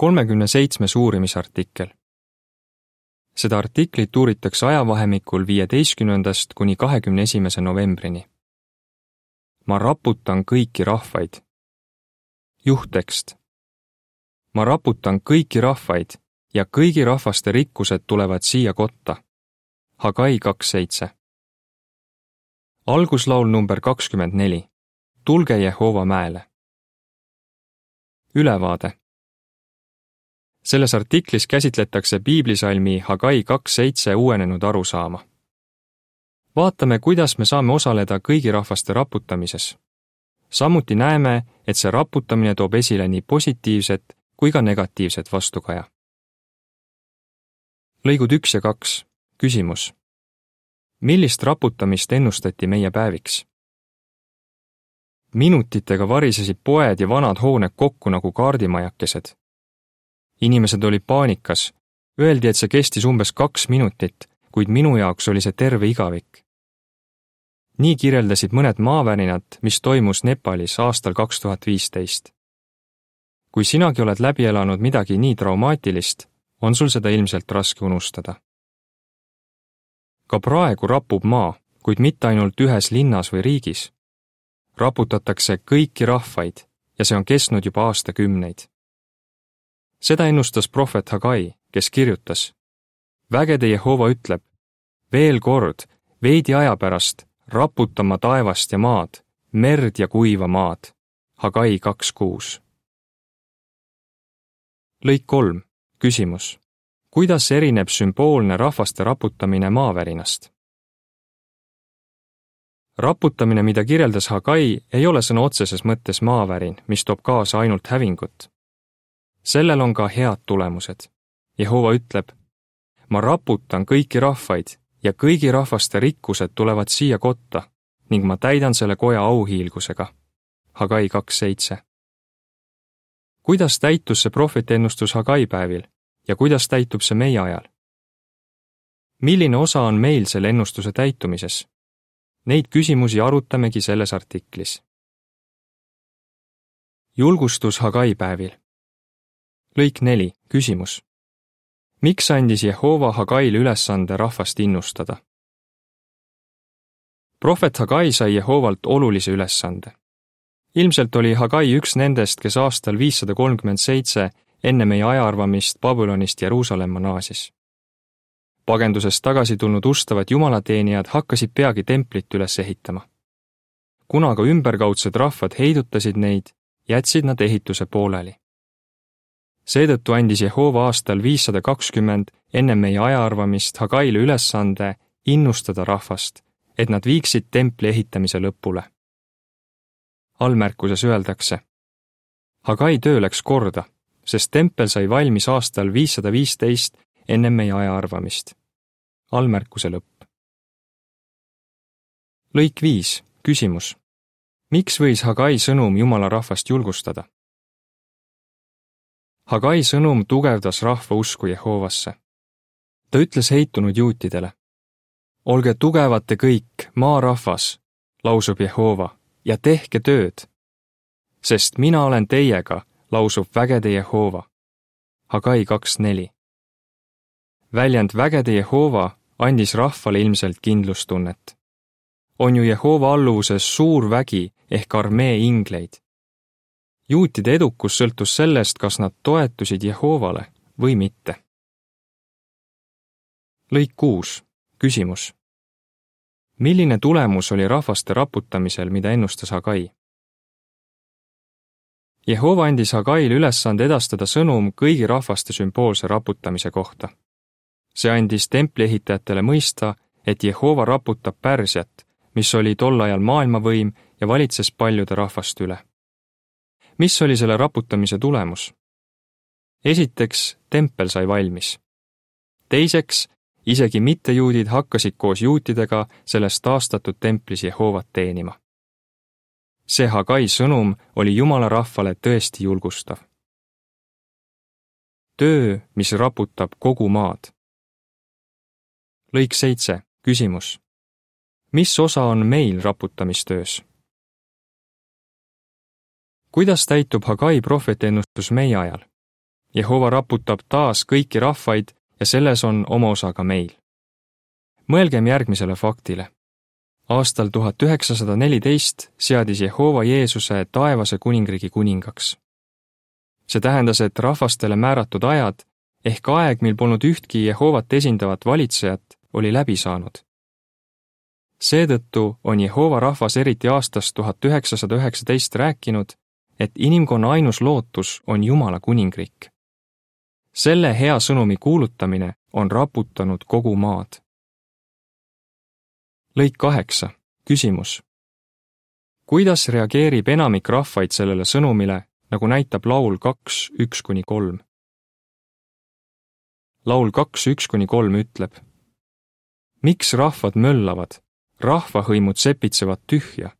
kolmekümne seitsmes uurimisartikkel. seda artiklit uuritakse ajavahemikul viieteistkümnendast kuni kahekümne esimese novembrini. ma raputan kõiki rahvaid. juhttekst. ma raputan kõiki rahvaid ja kõigi rahvaste rikkused tulevad siia kotta. Hagai kaks seitse. alguslaul number kakskümmend neli. tulge Jehova mäele. ülevaade selles artiklis käsitletakse piiblisalmi Hagai kaks seitse uuenenud arusaama. vaatame, kuidas me saame osaleda kõigi rahvaste raputamises. samuti näeme, et see raputamine toob esile nii positiivset kui ka negatiivset vastukaja. lõigud üks ja kaks, küsimus. millist raputamist ennustati meie päeviks? minutitega varisesid poed ja vanad hooned kokku nagu kaardimajakesed inimesed olid paanikas. Öeldi, et see kestis umbes kaks minutit, kuid minu jaoks oli see terve igavik. nii kirjeldasid mõned maavärinad, mis toimus Nepalis aastal kaks tuhat viisteist. kui sinagi oled läbi elanud midagi nii traumaatilist, on sul seda ilmselt raske unustada. ka praegu rapub maa, kuid mitte ainult ühes linnas või riigis. raputatakse kõiki rahvaid ja see on kestnud juba aastakümneid seda ennustas prohvet Hagai, kes kirjutas. vägede Jehova ütleb, veel kord, veidi aja pärast, raputan ma taevast ja maad, merd ja kuiva maad. Hagai kaks kuus. lõik kolm, küsimus. kuidas erineb sümboolne rahvaste raputamine maavärinast? raputamine, mida kirjeldas Hagai, ei ole sõna otseses mõttes maavärin, mis toob kaasa ainult hävingut sellel on ka head tulemused. Jehova ütleb, ma raputan kõiki rahvaid ja kõigi rahvaste rikkused tulevad siia kotta ning ma täidan selle koja auhiilgusega. Hagai kaks seitse. kuidas täitus see prohveti ennustus Hagai päevil ja kuidas täitub see meie ajal? milline osa on meil selle ennustuse täitumises? Neid küsimusi arutamegi selles artiklis. julgustus Hagai päevil lõik neli, küsimus. miks andis Jehova Hagaile ülesande rahvast innustada? prohvet Hagai sai Jehovalt olulise ülesande. ilmselt oli Hagai üks nendest, kes aastal viissada kolmkümmend seitse enne meie ajaarvamist Babylonist Jeruusalemma naasis. pagendusest tagasi tulnud ustavad jumalateenijad hakkasid peagi templit üles ehitama. kuna aga ümberkaudsed rahvad heidutasid neid, jätsid nad ehituse pooleli seetõttu andis Jehova aastal viissada kakskümmend enne meie ajaarvamist Hagaile ülesande innustada rahvast, et nad viiksid templi ehitamise lõpule. allmärkuses öeldakse. Hagai töö läks korda, sest tempel sai valmis aastal viissada viisteist enne meie ajaarvamist. allmärkuse lõpp. lõik viis, küsimus. miks võis Hagai sõnum Jumala rahvast julgustada? Hagai sõnum tugevdas rahva usku Jehovasse. ta ütles heitunud juutidele. olge tugevad te kõik, maarahvas, lausub Jehova, ja tehke tööd. sest mina olen teiega, lausub vägede Jehova. Hagai kaks neli. väljend vägede Jehova andis rahvale ilmselt kindlustunnet. on ju Jehova alluvuses suur vägi ehk armee ingleid juutide edukus sõltus sellest, kas nad toetusid Jehovale või mitte. lõik kuus, küsimus. milline tulemus oli rahvaste raputamisel, mida ennustas Hagai? Jehova andis Hagaile ülesande edastada sõnum kõigi rahvaste sümboolse raputamise kohta. see andis templi ehitajatele mõista, et Jehova raputab Pärsiat, mis oli tol ajal maailmavõim ja valitses paljude rahvaste üle mis oli selle raputamise tulemus? esiteks, tempel sai valmis. teiseks, isegi mittejuudid hakkasid koos juutidega selles taastatud templis Jehovat teenima. see Hagai sõnum oli Jumala rahvale tõesti julgustav. töö, mis raputab kogu maad. lõik seitse, küsimus. mis osa on meil raputamistöös? Kuidas täitub Hagai prohveti ennustus meie ajal? Jehova raputab taas kõiki rahvaid ja selles on oma osa ka meil. mõelgem järgmisele faktile. aastal tuhat üheksasada neliteist seadis Jehova Jeesuse taevase kuningriigi kuningaks. see tähendas, et rahvastele määratud ajad ehk aeg, mil polnud ühtki Jehovat esindavat valitsejat, oli läbi saanud. seetõttu on Jehova rahvas eriti aastast tuhat üheksasada üheksateist rääkinud, et inimkonna ainus lootus on Jumala kuningriik. selle hea sõnumi kuulutamine on raputanud kogu maad. lõik kaheksa, küsimus. kuidas reageerib enamik rahvaid sellele sõnumile, nagu näitab laul kaks, üks kuni kolm? laul kaks, üks kuni kolm ütleb. miks rahvad möllavad, rahvahõimud sepitsevad tühja?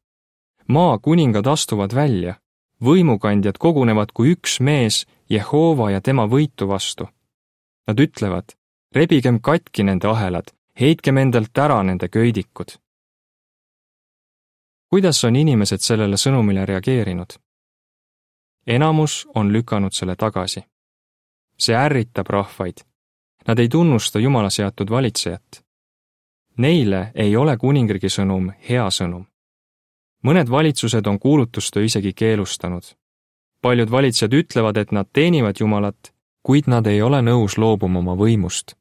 maa kuningad astuvad välja, võimukandjad kogunevad kui üks mees Jehova ja tema võitu vastu. Nad ütlevad, rebigem katki nende ahelad, heitkem endalt ära nende köidikud. kuidas on inimesed sellele sõnumile reageerinud? enamus on lükanud selle tagasi. see ärritab rahvaid Nad ei tunnusta Jumala seatud valitsejat. Neile ei ole kuningriigi sõnum hea sõnum. Mõned valitsused on kuulutustöö isegi keelustanud. paljud valitsejad ütlevad, et nad teenivad Jumalat, kuid nad ei ole nõus loobuma oma võimust.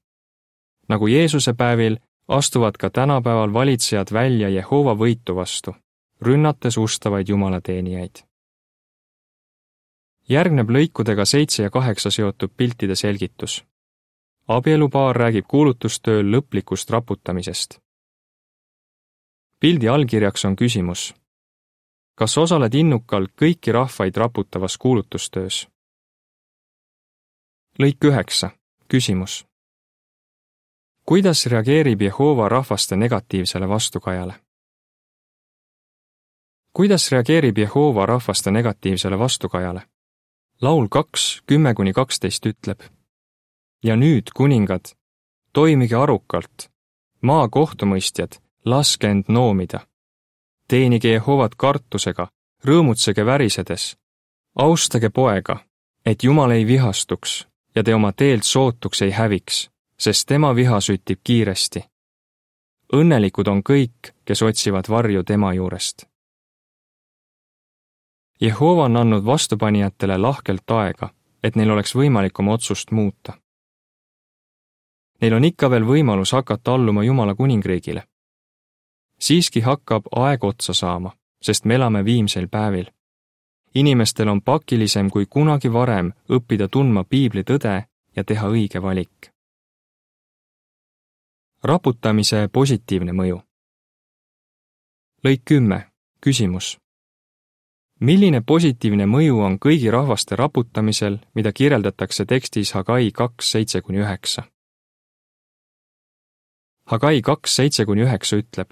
nagu Jeesuse päevil, astuvad ka tänapäeval valitsejad välja Jehova võitu vastu, rünnates ustavaid Jumala teenijaid. järgneb lõikudega seitse ja kaheksa seotud piltide selgitus abielupaar räägib kuulutustööl lõplikust raputamisest. pildi allkirjaks on küsimus. Kas osaled innukalt kõiki rahvaid raputavas kuulutustöös? lõik üheksa, küsimus. kuidas reageerib Jehova rahvaste negatiivsele vastukajale? kuidas reageerib Jehova rahvaste negatiivsele vastukajale? laul kaks, kümme kuni kaksteist ütleb ja nüüd, kuningad, toimige arukalt, maa kohtumõistjad, laske end noomida. Teenige Jehovat kartusega, rõõmutsege värisedes. austage poega, et Jumal ei vihastuks ja te oma teelt sootuks ei häviks, sest tema viha süttib kiiresti. õnnelikud on kõik, kes otsivad varju tema juurest. Jehova on andnud vastupanijatele lahkelt aega, et neil oleks võimalik oma otsust muuta neil on ikka veel võimalus hakata alluma Jumala kuningriigile. Siiski hakkab aeg otsa saama, sest me elame viimsel päevil. inimestel on pakilisem kui kunagi varem õppida tundma piibli tõde ja teha õige valik. raputamise positiivne mõju. lõik kümme, küsimus milline positiivne mõju on kõigi rahvaste raputamisel, mida kirjeldatakse tekstis Hagai kaks seitse kuni üheksa? Hagai kaks seitse kuni üheksa ütleb.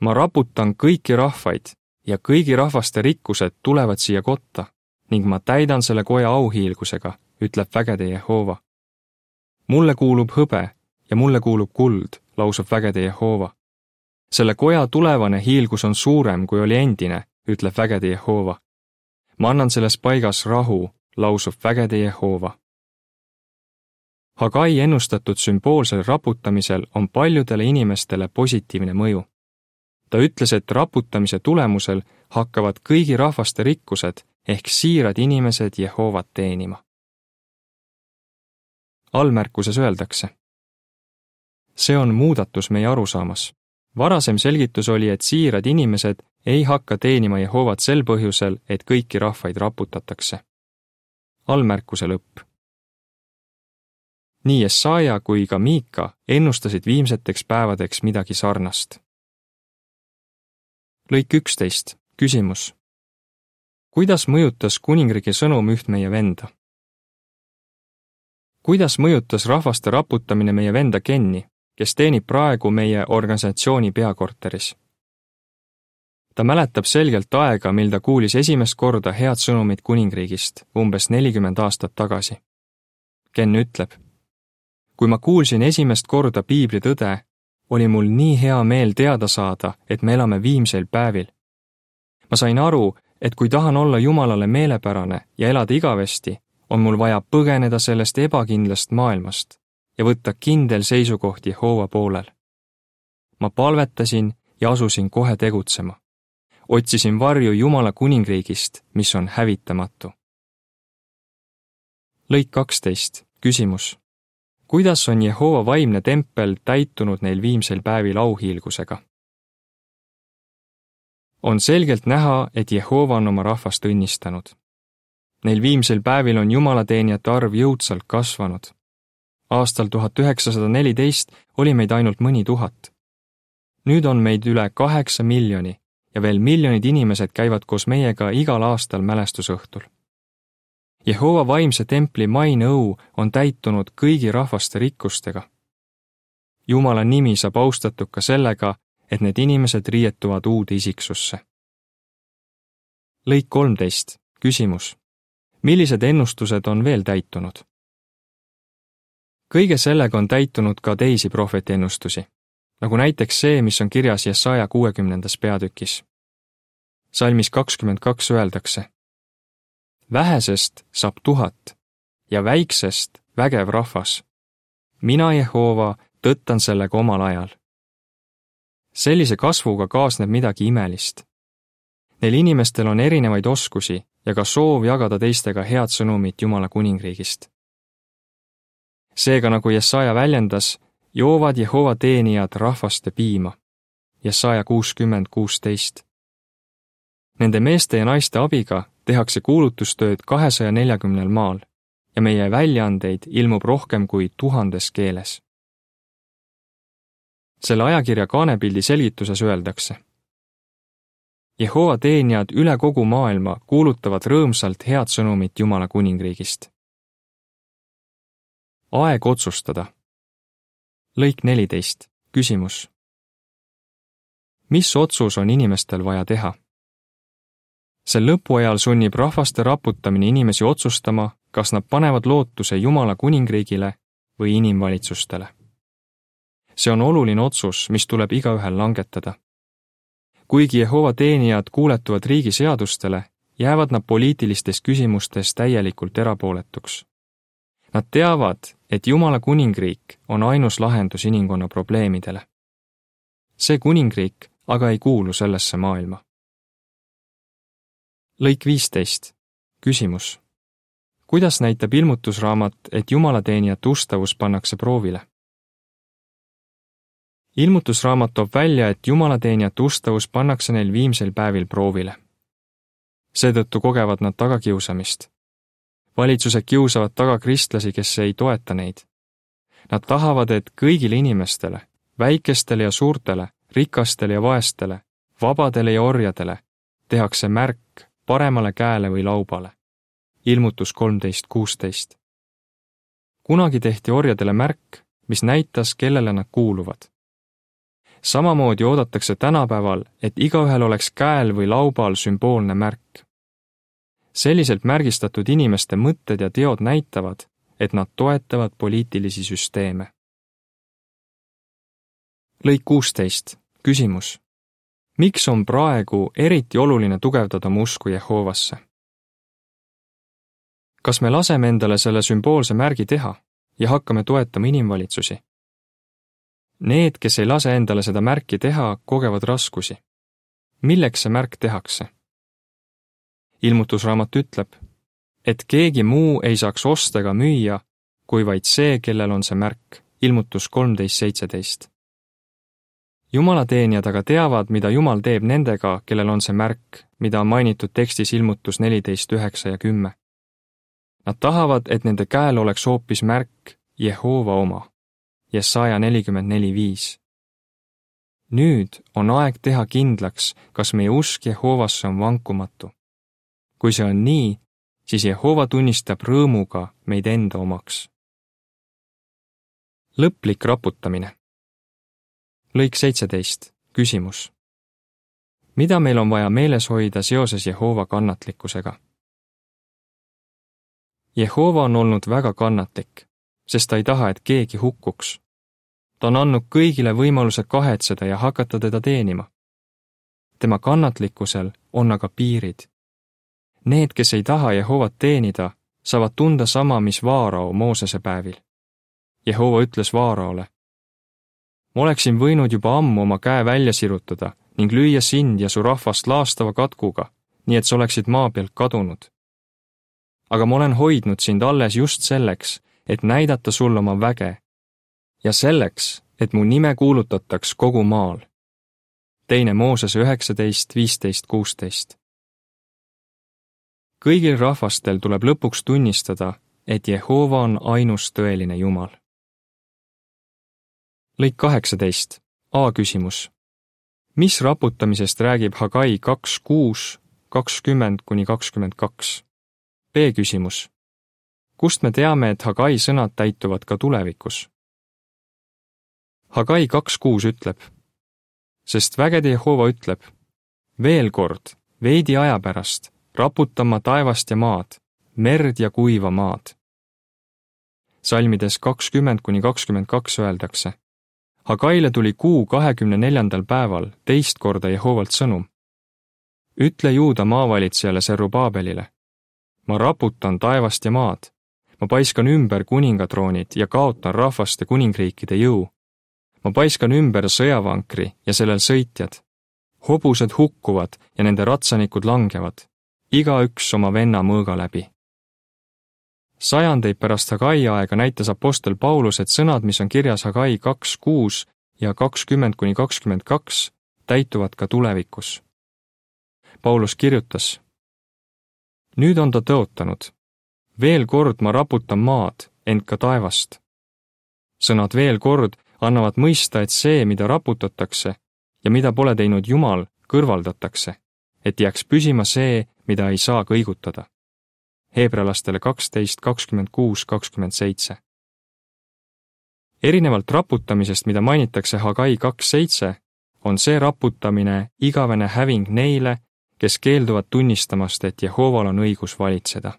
Ma raputan kõiki rahvaid ja kõigi rahvaste rikkused tulevad siia kotta ning ma täidan selle koja auhiilgusega, ütleb vägede Jehova. mulle kuulub hõbe ja mulle kuulub kuld, lausub vägede Jehova. selle koja tulevane hiilgus on suurem, kui oli endine, ütleb vägede Jehova. ma annan selles paigas rahu, lausub vägede Jehova Hagai ennustatud sümboolsel raputamisel on paljudele inimestele positiivne mõju. Ta ütles, et raputamise tulemusel hakkavad kõigi rahvaste rikkused ehk siirad inimesed Jehovat teenima. allmärkuses öeldakse. see on muudatus meie arusaamas. varasem selgitus oli, et siirad inimesed ei hakka teenima Jehovat sel põhjusel, et kõiki rahvaid raputatakse. allmärkuse lõpp nii Essaja kui ka Miika ennustasid viimseteks päevadeks midagi sarnast. Lõik üksteist, küsimus. kuidas mõjutas kuningriigi sõnum üht meie venda? kuidas mõjutas rahvaste raputamine meie venda Kenni, kes teenib praegu meie organisatsiooni peakorteris? ta mäletab selgelt aega, mil ta kuulis esimest korda head sõnumit kuningriigist umbes nelikümmend aastat tagasi. Ken ütleb kui ma kuulsin esimest korda piibli tõde, oli mul nii hea meel teada saada, et me elame viimsel päevil. ma sain aru, et kui tahan olla Jumalale meelepärane ja elada igavesti, on mul vaja põgeneda sellest ebakindlast maailmast ja võtta kindel seisukoht Jehova poolel. ma palvetasin ja asusin kohe tegutsema. otsisin varju Jumala kuningriigist, mis on hävitamatu. lõik kaksteist, küsimus. Kuidas on Jehova vaimne tempel täitunud neil viimsel päevil auhiilgusega? on selgelt näha, et Jehova on oma rahvast õnnistanud. Neil viimsel päevil on jumalateenijate arv jõudsalt kasvanud. aastal tuhat üheksasada neliteist oli meid ainult mõni tuhat. nüüd on meid üle kaheksa miljoni ja veel miljonid inimesed käivad koos meiega igal aastal mälestusõhtul. Jehova vaimse templi maineõu on täitunud kõigi rahvaste rikkustega. Jumala nimi saab austatud ka sellega, et need inimesed riietuvad uude isiksusse. lõik kolmteist, küsimus. millised ennustused on veel täitunud? kõige sellega on täitunud ka teisi prohveti ennustusi, nagu näiteks see, mis on kirjas Jesaja kuuekümnendas peatükis. salmis kakskümmend kaks öeldakse. Vähesest saab tuhat ja väiksest vägev rahvas. mina, Jehova, tõttan sellega omal ajal sellise kasvuga kaasneb midagi imelist. Neil inimestel on erinevaid oskusi ja ka soov jagada teistega head sõnumit Jumala kuningriigist. seega, nagu Jesaja väljendas, joovad Jehova teenijad rahvaste piima. Jesaja kuuskümmend kuusteist. Nende meeste ja naiste abiga tehakse kuulutustööd kahesaja neljakümnel maal ja meie väljaandeid ilmub rohkem kui tuhandes keeles selle ajakirja kaanepildi selgituses öeldakse. Jehova teenijad üle kogu maailma kuulutavad rõõmsalt head sõnumit Jumala kuningriigist. aeg otsustada. lõik neliteist, küsimus. mis otsus on inimestel vaja teha? Sel lõpuajal sunnib rahvaste raputamine inimesi otsustama, kas nad panevad lootuse Jumala kuningriigile või inimvalitsustele see on oluline otsus, mis tuleb igaühel langetada. kuigi Jehova teenijad kuuletuvad riigi seadustele, jäävad nad poliitilistes küsimustes täielikult erapooletuks. Nad teavad, et Jumala kuningriik on ainus lahendus inimkonna probleemidele. see kuningriik aga ei kuulu sellesse maailma. Lõik viisteist, küsimus. kuidas näitab ilmutusraamat, et jumalateenijate ustavus pannakse proovile? ilmutusraamat toob välja, et jumalateenijate ustavus pannakse neil viimsel päevil proovile. seetõttu kogevad nad tagakiusamist. valitsused kiusavad taga kristlasi, kes ei toeta neid. Nad tahavad, et kõigile inimestele, väikestele ja suurtele, rikastele ja vaestele, vabadele ja orjadele, tehakse märk paremale käele või laubale. ilmutus kolmteist kuusteist. kunagi tehti orjadele märk, mis näitas, kellele nad kuuluvad samamoodi oodatakse tänapäeval, et igaühel oleks käel või laubal sümboolne märk. selliselt märgistatud inimeste mõtted ja teod näitavad, et nad toetavad poliitilisi süsteeme. lõik kuusteist, küsimus. Miks on praegu eriti oluline tugevdada oma usku Jehovasse? kas me laseme endale selle sümboolse märgi teha ja hakkame toetama inimvalitsusi? Need, kes ei lase endale seda märki teha, kogevad raskusi. milleks see märk tehakse? ilmutusraamat ütleb, et keegi muu ei saaks osta ega müüa, kui vaid see, kellel on see märk, ilmutus kolmteist seitseteist. Jumalateenijad aga teavad, mida Jumal teeb nendega, kellel on see märk, mida on mainitud tekstis ilmutus neliteist üheksa ja kümme. Nad tahavad, et nende käel oleks hoopis märk Jehova oma Jesaja nelikümmend neli viis. nüüd on aeg teha kindlaks, kas meie usk Jehovasse on vankumatu. kui see on nii, siis Jehova tunnistab rõõmuga meid enda omaks. lõplik raputamine. Lõik seitseteist, küsimus. mida meil on vaja meeles hoida seoses Jehova kannatlikkusega? Jehova on olnud väga kannatlik sest ta ei taha, et keegi hukkuks. ta on andnud kõigile võimaluse kahetseda ja hakata teda teenima. tema kannatlikkusel on aga piirid. Need, kes ei taha Jehovat teenida, saavad tunda sama, mis Vaarao Moosese päevil. Jehova ütles Vaaraole. Oleksin võinud juba ammu oma käe välja sirutada ning lüüa sind ja su rahvast laastava katkuga, nii et sa oleksid maa pealt kadunud. aga ma olen hoidnud sind alles just selleks, et näidata sulle oma väge ja selleks, et mu nime kuulutataks kogu maal. teine Moosese üheksateist, viisteist, kuusteist. kõigil rahvastel tuleb lõpuks tunnistada, et Jehova on ainus tõeline Jumal. Lõik kaheksateist, A küsimus. mis raputamisest räägib Hagai kaks kuus, kakskümmend kuni kakskümmend kaks? B küsimus. kust me teame, et Hagai sõnad täituvad ka tulevikus? Hagai kaks kuus ütleb, sest vägede Jehova ütleb, veel kord, veidi aja pärast, raputan ma taevast ja maad, merd ja kuiva maad. salmides kakskümmend kuni kakskümmend kaks öeldakse, Hagaile tuli kuu kahekümne neljandal päeval teist korda Jehovalt sõnum. ütle juuda maavalitsejale Serubabelile, ma raputan taevast ja maad, ma paiskan ümber kuningatroonid ja kaotan rahvaste kuningriikide jõu ma paiskan ümber sõjavankri ja sellel sõitjad. hobused hukkuvad ja nende ratsanikud langevad, igaüks oma venna mõõga läbi. Sajandeid pärast Hagai aega näitas Apostel Paulus, et sõnad, mis on kirjas Hagai kaks kuus ja kakskümmend kuni kakskümmend kaks, täituvad ka tulevikus. Paulus kirjutas. nüüd on ta tõotanud. veel kord ma raputan maad, ent ka taevast. sõnad veel kord annavad mõista, et see, mida raputatakse ja mida pole teinud Jumal, kõrvaldatakse, et jääks püsima see, mida ei saa kõigutada. Heebrealastele kaksteist, kakskümmend kuus, kakskümmend seitse. erinevalt raputamisest, mida mainitakse Hagai kaks seitse, on see raputamine igavene häving neile, kes keelduvad tunnistamast, et Jehoval on õigus valitseda.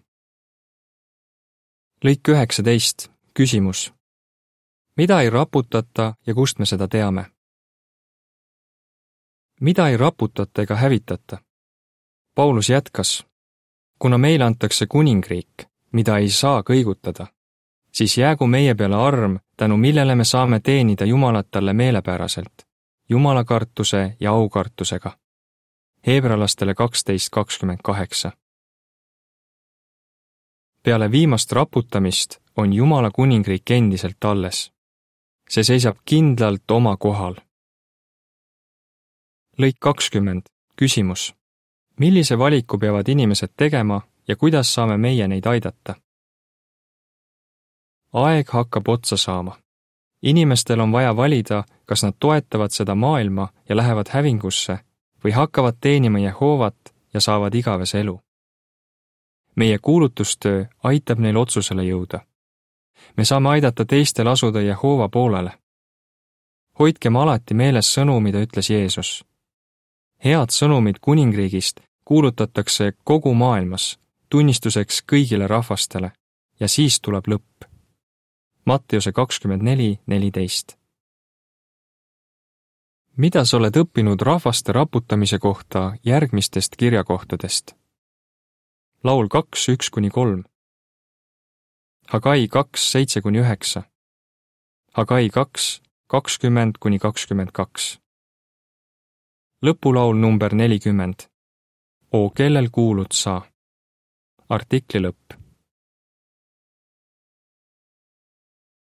lõik üheksateist, küsimus mida ei raputata ja kust me seda teame? mida ei raputata ega hävitata? Paulus jätkas, kuna meile antakse kuningriik, mida ei saa kõigutada, siis jäägu meie peale arm, tänu millele me saame teenida Jumalat talle meelepäraselt, jumalakartuse ja aukartusega. Heebrealastele kaksteist kakskümmend kaheksa. peale viimast raputamist on Jumala kuningriik endiselt alles see seisab kindlalt oma kohal. lõik kakskümmend, küsimus. Millise valiku peavad inimesed tegema ja kuidas saame meie neid aidata? aeg hakkab otsa saama. inimestel on vaja valida, kas nad toetavad seda maailma ja lähevad hävingusse või hakkavad teenima Jehovat ja saavad igavese elu. meie kuulutustöö aitab neil otsusele jõuda me saame aidata teistel asuda Jehova poolele. hoidkem alati meeles sõnu, mida ütles Jeesus. head sõnumid kuningriigist kuulutatakse kogu maailmas, tunnistuseks kõigile rahvastele ja siis tuleb lõpp. Mattiuse kakskümmend neli, neliteist. mida sa oled õppinud rahvaste raputamise kohta järgmistest kirjakohtadest? laul kaks, üks kuni kolm Hagai kaks, seitse kuni üheksa. Hagai kaks, kakskümmend kuni kakskümmend kaks. lõpulaul number nelikümmend. O kellel kuulud sa? artikli lõpp